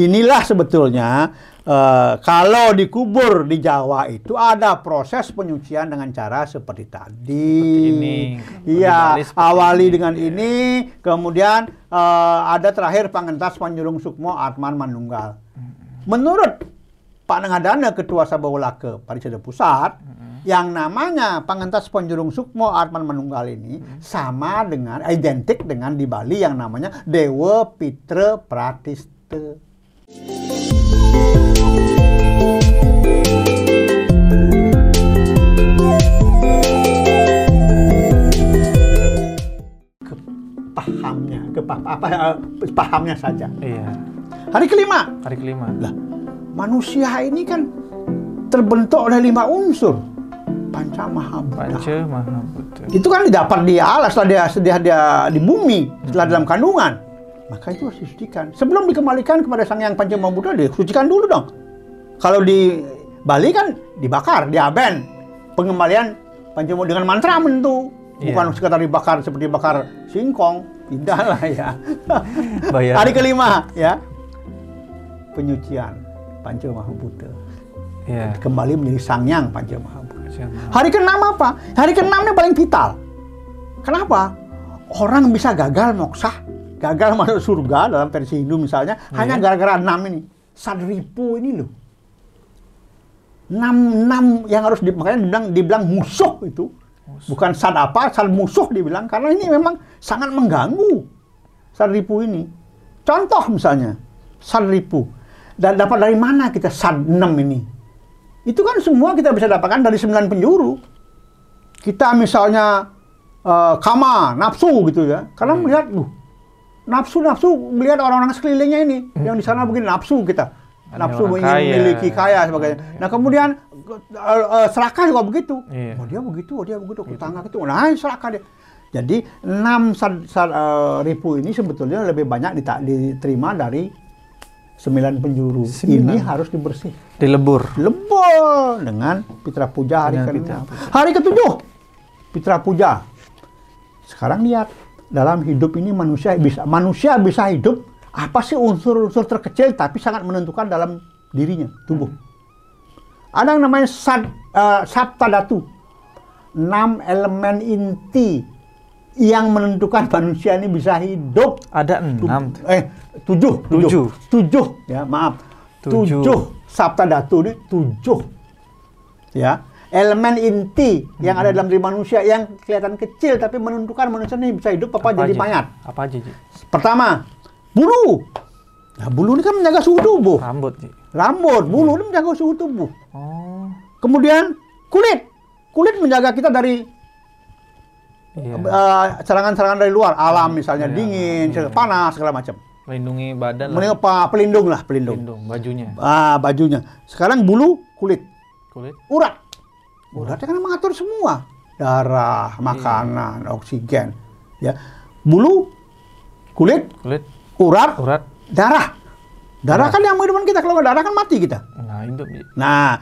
Inilah sebetulnya uh, kalau dikubur di Jawa itu ada proses penyucian dengan cara seperti tadi. Seperti ini. Iya, awali ini. dengan ini, kemudian uh, ada terakhir Pangentas Panjurung Sukmo Atman Manunggal. Menurut Pak Nengadana Ketua Sabawulake Parisada Pusat, yang namanya Pangentas Panjurung Sukmo Atman Manunggal ini sama dengan identik dengan di Bali yang namanya Dewa Pitra Pratiste. Kepahamnya, kepa apa eh, pahamnya saja. Iya. Hari kelima, Hari kelima. lah manusia ini kan terbentuk oleh lima unsur panca mahabudha. Panca Mahabudha. Itu kan didapat di alas setelah dia, setelah dia di bumi, setelah dalam kandungan. Maka itu harus disucikan. Sebelum dikembalikan kepada sang yang panca mahabudha, disucikan dulu dong. Kalau di Bali kan dibakar, diaben. Pengembalian panca dengan mantra mentu. Bukan Iya. sekedar dibakar seperti bakar singkong. Tidak lah ya. Bayar. Hari kelima ya. Penyucian panca mahabudha. Iya. Kembali menjadi sangyang panca mahabudha. Siapa? Hari keenam apa? Hari keenam ini paling vital. Kenapa? Orang bisa gagal moksa, gagal masuk surga dalam versi Hindu misalnya, hanya gara-gara enam ini. Sadripu ini loh. Enam, enam yang harus di, makanya dibilang, dibilang musuh itu. Bukan sad apa, sad musuh dibilang. Karena ini memang sangat mengganggu. Sadripu ini. Contoh misalnya, sadripu. Dan dapat dari mana kita sad enam ini? Itu kan semua kita bisa dapatkan dari sembilan penjuru. Kita misalnya eh, kama, nafsu gitu ya. Karena melihat, uh, nafsu-nafsu melihat orang-orang sekelilingnya ini. Yang di sana begini nafsu kita. Nafsu ingin kaya. memiliki kaya sebagainya. Nah kemudian eh, eh, serakah juga begitu. Iya. Oh dia begitu, oh dia begitu, tetangga itu. Nah serakah dia. Jadi enam eh, ribu ini sebetulnya lebih banyak diterima dari sembilan penjuru. Sembilan. Ini harus dibersih Dilebur. lebur dengan Pitra Puja hari ke Hari ketujuh Pitra Puja. Sekarang lihat dalam hidup ini manusia bisa manusia bisa hidup apa sih unsur-unsur terkecil tapi sangat menentukan dalam dirinya tubuh. Ada yang namanya sad, eh, sabta datu. Enam elemen inti yang menentukan manusia ini bisa hidup Ada Tu- enam. eh tujuh tujuh Tujuh. tujuh ya maaf tujuh, Tujuh. sabta datu ini tujuh ya elemen inti yang ada dalam diri manusia yang kelihatan kecil tapi menentukan manusia ini bisa hidup apa, jadi aja? mayat Apa aja, Ji? pertama bulu nah, bulu ini kan menjaga suhu tubuh Rambut, Ji. rambut bulu ini menjaga suhu tubuh Oh. kemudian kulit kulit menjaga kita dari Iya. eh, serangan-serangan dari luar alam misalnya Dari dingin alam, iya. panas segala macam Melindungi badan lah. Mending apa pelindung lah pelindung Pelindung bajunya. ah bajunya sekarang bulu kulit Kulit. urat uratnya kan mengatur semua. Darah makanan oksigen ya. Bulu kulit Kulit. urat Urat. darah. Darah kan yang menghidupkan kita. Kalau nggak darah kan mati kita. Nah, hidup, nah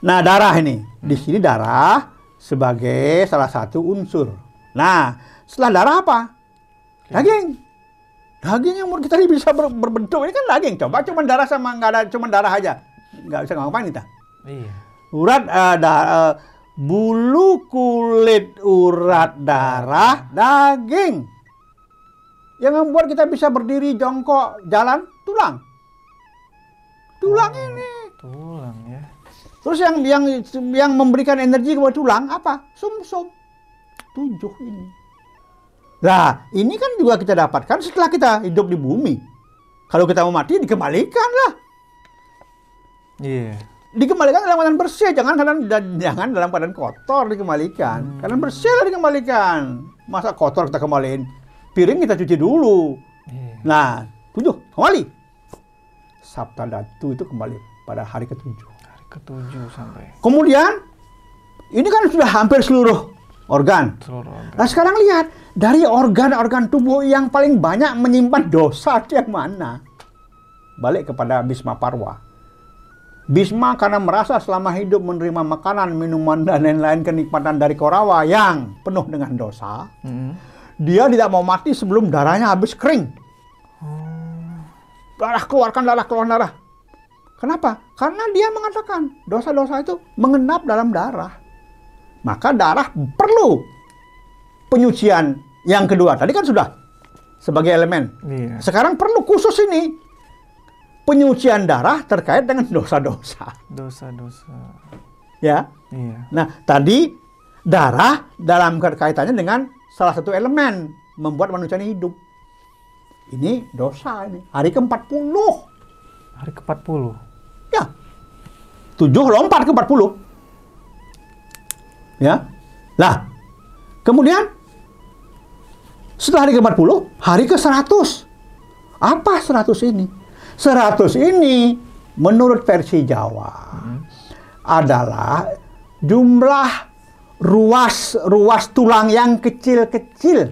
nah darah ini. Di sini darah sebagai salah satu unsur. Nah setelah darah apa? Daging. Daging yang kita bisa ber- berbentuk. Ini kan daging coba. Cuma darah sama nggak ada cuma darah aja. Nggak bisa ngapain kita. Iya. Urat eh, da- eh, bulu kulit urat darah daging. Yang membuat kita bisa berdiri jongkok jalan tulang. Tulang ini. Tulang ya. terus yang yang yang memberikan energi kepada tulang apa? Sumsum. Tujuh ini. Nah ini kan juga kita dapatkan setelah kita hidup di bumi. Kalau kita mau mati dikembalikan lah. Iya. Dikembalikan dalam keadaan bersih, jangan dan jangan dalam keadaan kotor dikembalikan. Keadaan bersih lah dikembalikan. Masa kotor kita kembaliin? Piring kita cuci dulu. Iya. Nah, tujuh kembali. Sabta Datu itu kembali pada hari ketujuh. Hari ketujuh sampai Kemudian ini kan sudah hampir seluruh organ. seluruh organ. Nah sekarang lihat dari organ-organ tubuh yang paling banyak menyimpan dosa itu yang mana? Balik kepada Bisma Parwa. Bisma karena merasa selama hidup menerima makanan, minuman, dan lain-lain kenikmatan dari Korawa yang penuh dengan dosa, Mm. dia tidak mau mati sebelum darahnya habis kering. darah keluarkan darah keluarkan darah. Kenapa? Karena dia mengatakan dosa-dosa itu mengendap dalam darah. Maka darah perlu penyucian yang kedua. Tadi kan sudah sebagai elemen. Iya. Sekarang perlu khusus ini penyucian darah terkait dengan dosa-dosa. Dosa-dosa. Ya. Iya. Nah, tadi darah dalam kaitannya dengan salah satu elemen membuat manusia ini hidup. Ini dosa ini. Hari ke-40. Hari ke-40. Ya. 7 lompat ke 40. Ya. Lah. Kemudian setelah hari ke-40, hari ke-100. Apa 100 ini? 100 ini menurut versi Jawa adalah jumlah ruas ruas tulang yang kecil-kecil.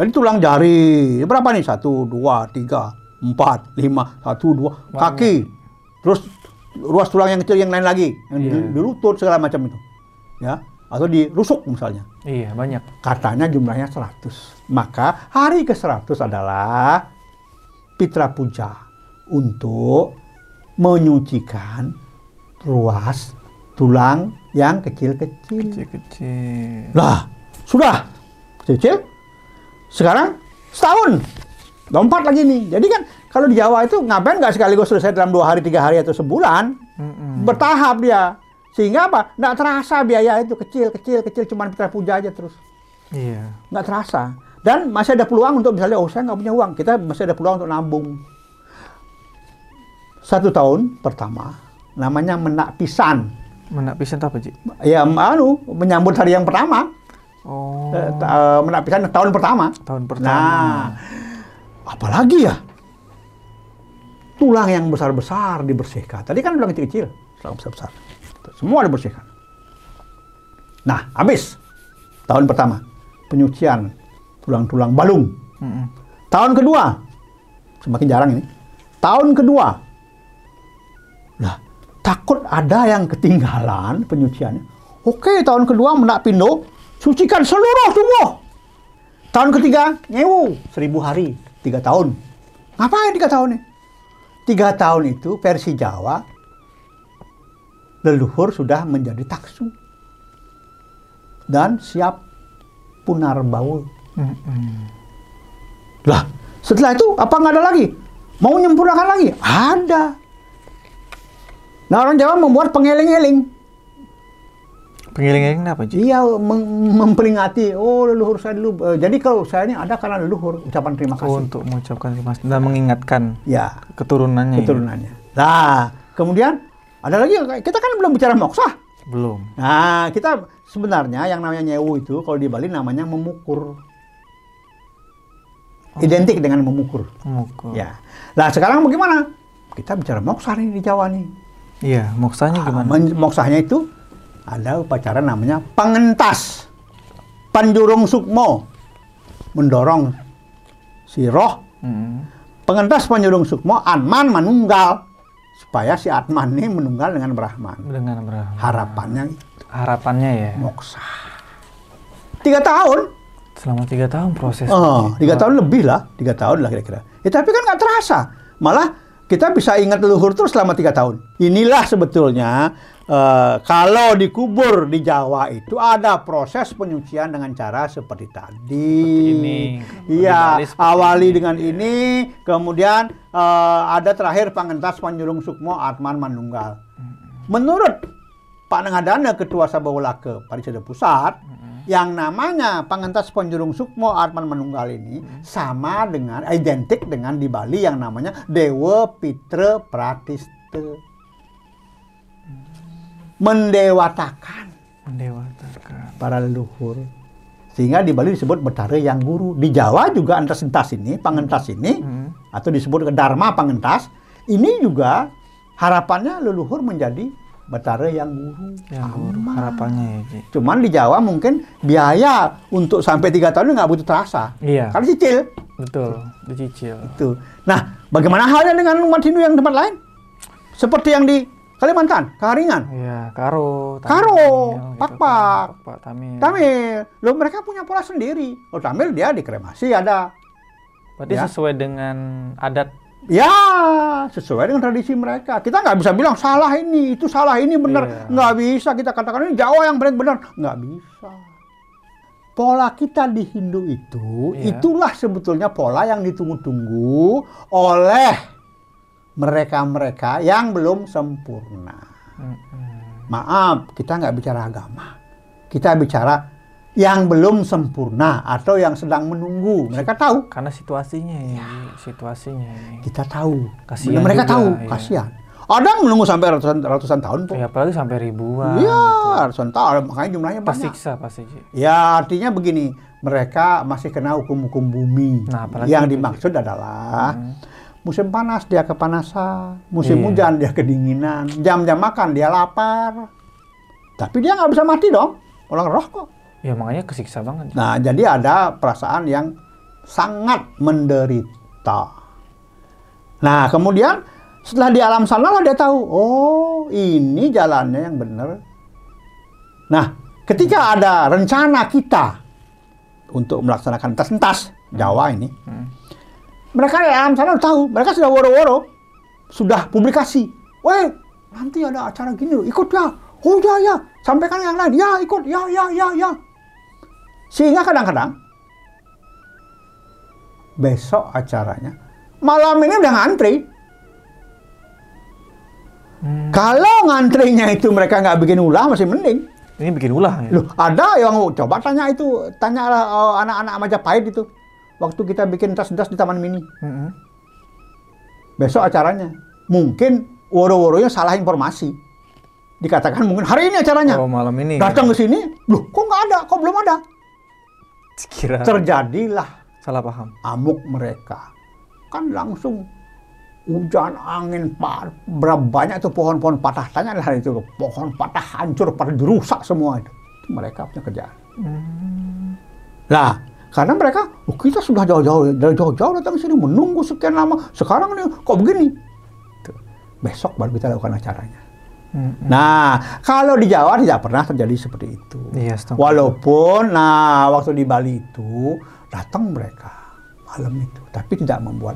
Jadi tulang jari berapa nih? Satu, dua, tiga, empat, lima, satu, dua, kaki. Terus ruas tulang yang kecil yang lain lagi, yang di, Iya. di lutut segala macam itu, ya, atau di rusuk misalnya. Iya, banyak. Katanya jumlahnya 100. Maka hari ke-100 adalah Pitra Puja untuk menyucikan ruas tulang yang kecil-kecil. Kecil-kecil. Lah, sudah kecil. Sekarang setahun. Lompat lagi nih. Jadi kan kalau di Jawa itu ngapain nggak sekaligus selesai dalam dua hari, tiga hari atau sebulan? Mm-mm. Bertahap dia. Sehingga apa? Nggak terasa biaya itu kecil, kecil, kecil. Cuman Pitra Puja aja terus. Iya. nggak terasa. Dan masih ada peluang untuk misalnya, oh saya nggak punya uang, kita masih ada peluang untuk nabung. Satu tahun pertama, namanya menak pisan. Menak pisan apa, Ji? Ya, anu, menyambut hari yang pertama. Oh. Eh, eh, menak pisan tahun pertama. tahun pertama. Nah, apalagi ya? Tulang yang besar-besar dibersihkan. Tadi kan tulang kecil-kecil, tulang besar-besar. Semua dibersihkan. Nah, habis tahun pertama penyucian tulang-tulang balung. Mm-mm. Tahun kedua, semakin jarang ini. Tahun kedua, lah takut ada yang ketinggalan penyuciannya. Oke, tahun kedua menak pindo, sucikan seluruh tubuh. Tahun ketiga, nyewu, seribu hari, tiga tahun. Ngapain tiga tahun nih? Tiga tahun itu versi Jawa, leluhur sudah menjadi taksu. Dan siap punar baul. Lah, setelah itu apa nggak ada lagi? Mau menyempurnakan lagi? Ada. Nah orang Jawa membuat pengeling-eling. Pengiling-iling apa, Ji? Dia mem- memperingati, oh leluhur saya dulu. Eh, jadi kalau saya ini ada karena leluhur, ucapan terima kasih. Oh, untuk mengucapkan terima kasih dan mengingatkan Ya, keturunannya. ya? keturunannya. Nah, kemudian ada lagi, kita kan belum bicara moksa. Belum. Nah, kita sebenarnya yang namanya nyewu itu, kalau di Bali namanya memukur. Identik dengan memukur. Memukul. Ya. Nah sekarang bagaimana? Kita bicara moksa nih di Jawa nih. Iya, moksanya gimana? Men- Moksanya itu ada upacara namanya pengentas. Panjurung sukmo. Mendorong si roh. Mm-mm. Pengentas panjurung sukmo Anman menunggal. Supaya si Atman ini menunggal dengan Brahman. Dengan berapa? Harapannya Harapannya ya. moksa. Tiga tahun. Selama tiga tahun proses. Oh, tiga tahun lebih lah, tiga tahun lah kira-kira. Ya, tapi kan nggak terasa. Malah kita bisa ingat leluhur terus selama tiga tahun. Inilah sebetulnya eh, kalau dikubur di Jawa itu ada proses penyucian dengan cara seperti tadi. ini. Iya, seperti awali ini. dengan ini, kemudian eh, ada terakhir pangentas Panjurung Sukmo Atman Manunggal. Menurut Pak Nengadana Ketua Sabawolake Parisada Pusat, yang namanya Pangentas Panjurung Sukmo Atman Manunggal ini sama dengan identik dengan di Bali yang namanya Dewa Pitra Pratiste. Mendewatakan Mendewatakan. para leluhur. Sehingga di Bali disebut Betara Yang Guru. Di Jawa juga entas-entas ini, pangentas ini, Mm. atau disebut Dharma Pangentas, ini juga harapannya leluhur menjadi Betara Yang Guru. Yang guru harapannya ya, Ji. Cuman di Jawa mungkin biaya untuk sampai tiga tahun nggak butuh terasa. Iya, Karena cicil. betul. Dicicil. Itu. Nah, bagaimana halnya dengan umat Hindu yang tempat lain? Seperti yang di Kalimantan, Karingan, Iya, karo. Karo, tamil, pak-pak. kan. Pak tamil. Tamil. Loh mereka punya pola sendiri. Oh Tamil dia dikremasi ada. Berarti Ya. sesuai dengan adat. Ya, sesuai dengan tradisi mereka. Kita nggak bisa bilang salah ini, itu salah ini benar. Iya. Nggak bisa kita katakan ini Jawa yang paling benar. Nggak bisa. Pola kita di Hindu itu, Iya. itulah sebetulnya pola yang ditunggu-tunggu oleh mereka-mereka yang belum sempurna. Mm-mm. Maaf, kita nggak bicara agama. Kita bicara yang belum sempurna atau yang sedang menunggu. Mereka tahu. Karena situasinya ini, situasinya. Kita tahu. Kasihan mereka juga, tahu. iya. Kasihan. Ada yang menunggu sampai ratusan, ratusan tahun, Pak. Ya, apalagi sampai ribuan. Iya, gitu. ratusan tahun. Makanya jumlahnya banyak. Tersiksa pasti. Ya, artinya begini. Mereka masih kena hukum-hukum bumi. Nah, apalagi yang dimaksud adalah Hmm. musim panas dia kepanasan, musim Iya. hujan dia kedinginan, jam-jam makan dia lapar. Tapi dia nggak bisa mati dong. Orang roh kok. Ya makanya kesiksa banget. Nah, jadi ada perasaan yang sangat menderita. Nah, kemudian setelah di alam sana lah dia tahu, oh ini jalannya yang benar. Nah, ketika ada rencana kita untuk melaksanakan tas-tas Jawa ini, Hmm. mereka di alam sana tahu, mereka sudah woro-woro, sudah publikasi. Weh, nanti ada acara gini loh, ikut ya. Oh ya ya, sampaikan yang lain, ya ikut, ya ya ya ya. Sehingga kadang-kadang besok acaranya, malam ini udah ngantri. Hmm. Kalau ngantrinya itu mereka nggak bikin ulah masih mending. Ini bikin ulah ya. Loh, ada yang coba tanya itu, tanyalah eh, anak-anak Majapahit itu. Waktu kita bikin tas-tas di Taman Mini. Mm-mm. besok acaranya. Mungkin woro-woronya salah informasi. Dikatakan mungkin hari ini acaranya. Oh malam ini. Datang ke sini, loh kok nggak ada, kok belum ada. Kira Terjadilah salah paham. amuk mereka. Kan langsung hujan angin pa- berapa banyak itu pohon-pohon patah tanya lah itu pohon patah hancur pada dirusak semua itu, itu mereka punya kerjaan Nah, karena mereka, oh, kita sudah jauh-jauh dari jauh-jauh datang sini menunggu sekian lama. Sekarang nih kok begini? Tuh, Besok baru kita lakukan acaranya. Nah, kalau di Jawa tidak pernah terjadi seperti itu. Iya, setuju. Walaupun, nah waktu di Bali itu datang mereka malam itu, tapi tidak membuat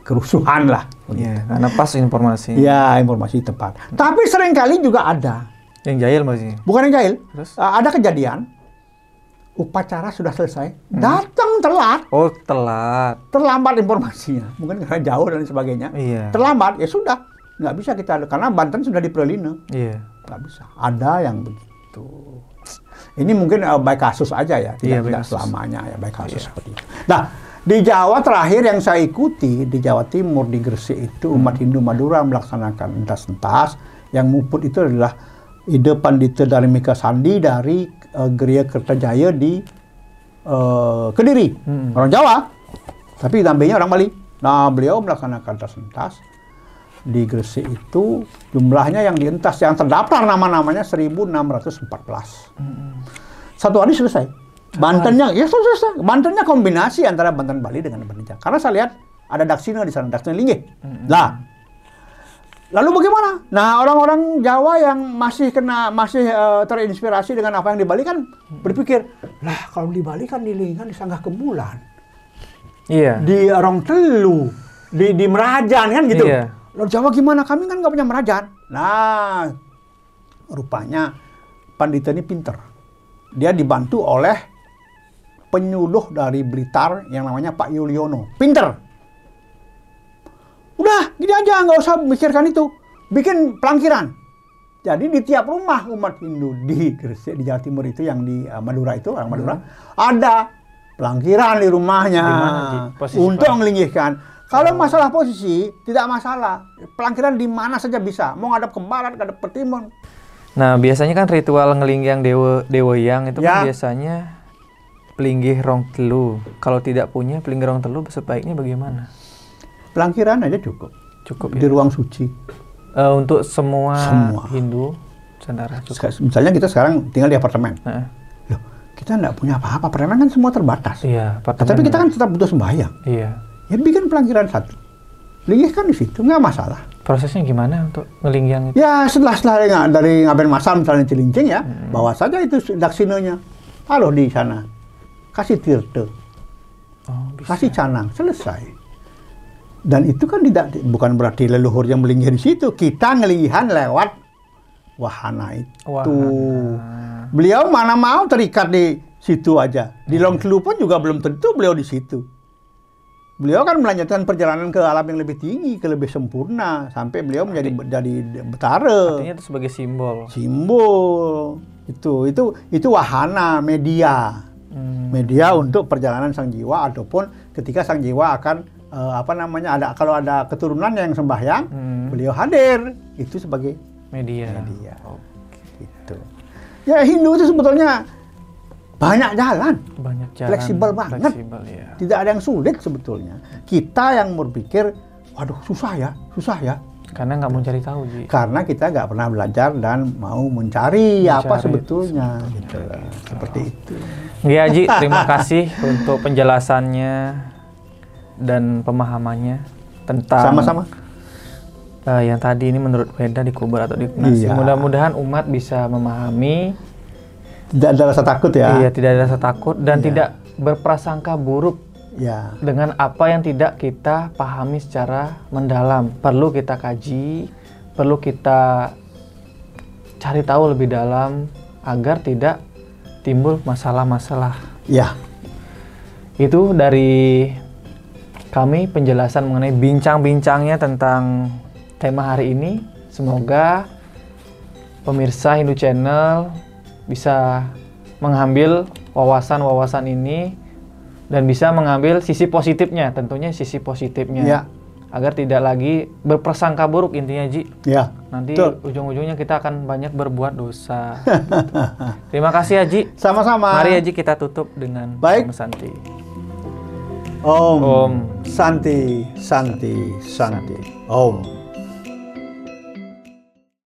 kerusuhan lah. Iya, karena pas informasi. Ya, informasi tepat. Tapi sering kali juga ada, Yang jahil masih. bukan yang jahil, Terus? ada kejadian upacara sudah selesai, datang telat, Oh telat. terlambat informasinya, mungkin karena jauh dan sebagainya. Iya. Terlambat, ya sudah, nggak bisa kita karena Banten sudah di Prelina, Iya. nggak bisa. Ada yang begitu. Ini mungkin uh, baik kasus aja ya, tidak, Iya, tidak kasus. selamanya ya baik kasus Iya. seperti itu. Nah, di Jawa terakhir yang saya ikuti di Jawa Timur di Gresik itu umat Hmm. Hindu Madura melaksanakan entas-entas yang muput itu adalah ide Pandita Darimika Sandi dari uh, Geria Kertajaya di uh, Kediri, Hmm. orang Jawa, tapi dampingnya orang Bali. Nah, beliau melaksanakan entas-entas di Gresik itu jumlahnya yang dientas yang terdaftar nama-namanya 1614. Satu hari selesai. Bantennya ya selesai. Bantennya kombinasi antara Banten Bali dengan Banten Jawa. Karena saya lihat ada Daksina di sana, Daksina Linggih. Nah, lalu bagaimana? Nah, orang-orang Jawa yang masih kena masih eh, terinspirasi dengan apa yang di Bali kan berpikir, lah kalau di Bali kan di Linggih kan di Sanggah Kebulan Iya. di Rong Telu, di di Merajan kan gitu. Iya. Lalu Jawa gimana? Kami kan nggak punya Merajan. Nah, rupanya Pandita ini pinter. Dia dibantu oleh penyuluh dari Blitar yang namanya Pak Yuliono. Pinter. Udah, gini aja, nggak usah mikirkan itu. Bikin pelangkiran. Jadi di tiap rumah umat Hindu di Gresik, di Jawa Timur itu yang di eh, Madura itu, orang Madura, ada pelangkiran di rumahnya Di mana? Posisi untuk mana? Kalau masalah posisi, tidak masalah. Pelangkiran di mana saja bisa. Mau ngadap ke barat, ngadap ke timur. Nah biasanya kan ritual ngelinggiang dewa dewa yang itu Ya. kan biasanya pelinggih rong telu. Kalau tidak punya pelinggih rong telu sebaiknya bagaimana? Pelangkiran aja cukup. Cukup Di ya. ruang suci. Eh, untuk semua, Semua. Hindu Sandara cukup. Misalnya kita sekarang tinggal di apartemen. Heeh. Loh, kita nggak punya apa-apa. Apartemen kan semua terbatas. Iya. Apartemen. tapi kita kan tetap butuh sembahyang. Iya. Ya bikin pelangkiran satu. Linggihkan di situ, nggak masalah. Prosesnya gimana untuk ngelinggiang itu? Ya setelah setelah dari, dari ngaben masal misalnya Cilincing ya, bawa saja itu daksinanya. Taruh di sana. Kasih tirte. Oh, bisa. kasih canang, selesai. Dan itu kan tidak bukan berarti leluhur yang melinggih di situ. Kita ngelihan lewat wahana itu. Wahana. Beliau mana mau terikat di situ aja. Di Long Telu pun juga belum tentu beliau di situ. Beliau kan melanjutkan perjalanan ke alam yang lebih tinggi, ke lebih sempurna, sampai beliau menjadi jadi betara. Artinya itu sebagai simbol. Simbol itu itu itu wahana media Hmm. media untuk perjalanan sang jiwa ataupun ketika sang jiwa akan eh, apa namanya ada kalau ada keturunan yang sembahyang Hmm. beliau hadir itu sebagai Media. media Oh, gitu ya Hindu itu sebetulnya banyak jalan banyak jalan. Fleksibel banget. Fleksibel, ya. tidak ada yang sulit sebetulnya kita yang berpikir waduh susah ya susah ya Karena nggak mau cari tahu, Ji. karena kita nggak pernah belajar dan mau mencari, apa Mencari. sebetulnya gitu lah. seperti itu Ya, Ji, terima kasih untuk penjelasannya dan pemahamannya tentang sama-sama eh, yang tadi ini menurut Weda dikubur atau dikunasi. Iya. Mudah-mudahan umat bisa memahami, tidak ada rasa takut ya iya tidak ada rasa takut dan Iya. tidak berprasangka buruk ya dengan apa yang tidak kita pahami secara mendalam. Perlu kita kaji, perlu kita cari tahu lebih dalam agar tidak timbul masalah-masalah. ya Itu dari kami penjelasan mengenai bincang-bincangnya tentang tema hari ini. Semoga pemirsa Hindu Channel bisa mengambil wawasan-wawasan ini dan bisa mengambil sisi positifnya, tentunya sisi positifnya. Ya. Agar tidak lagi berprasangka buruk intinya Ji. ya Nanti ujung-ujungnya kita akan banyak berbuat dosa. Gitu. Terima kasih Haji. sama-sama Mari Haji kita tutup dengan Baik. Om Santi. Om, Om. Santi Santi Santi Om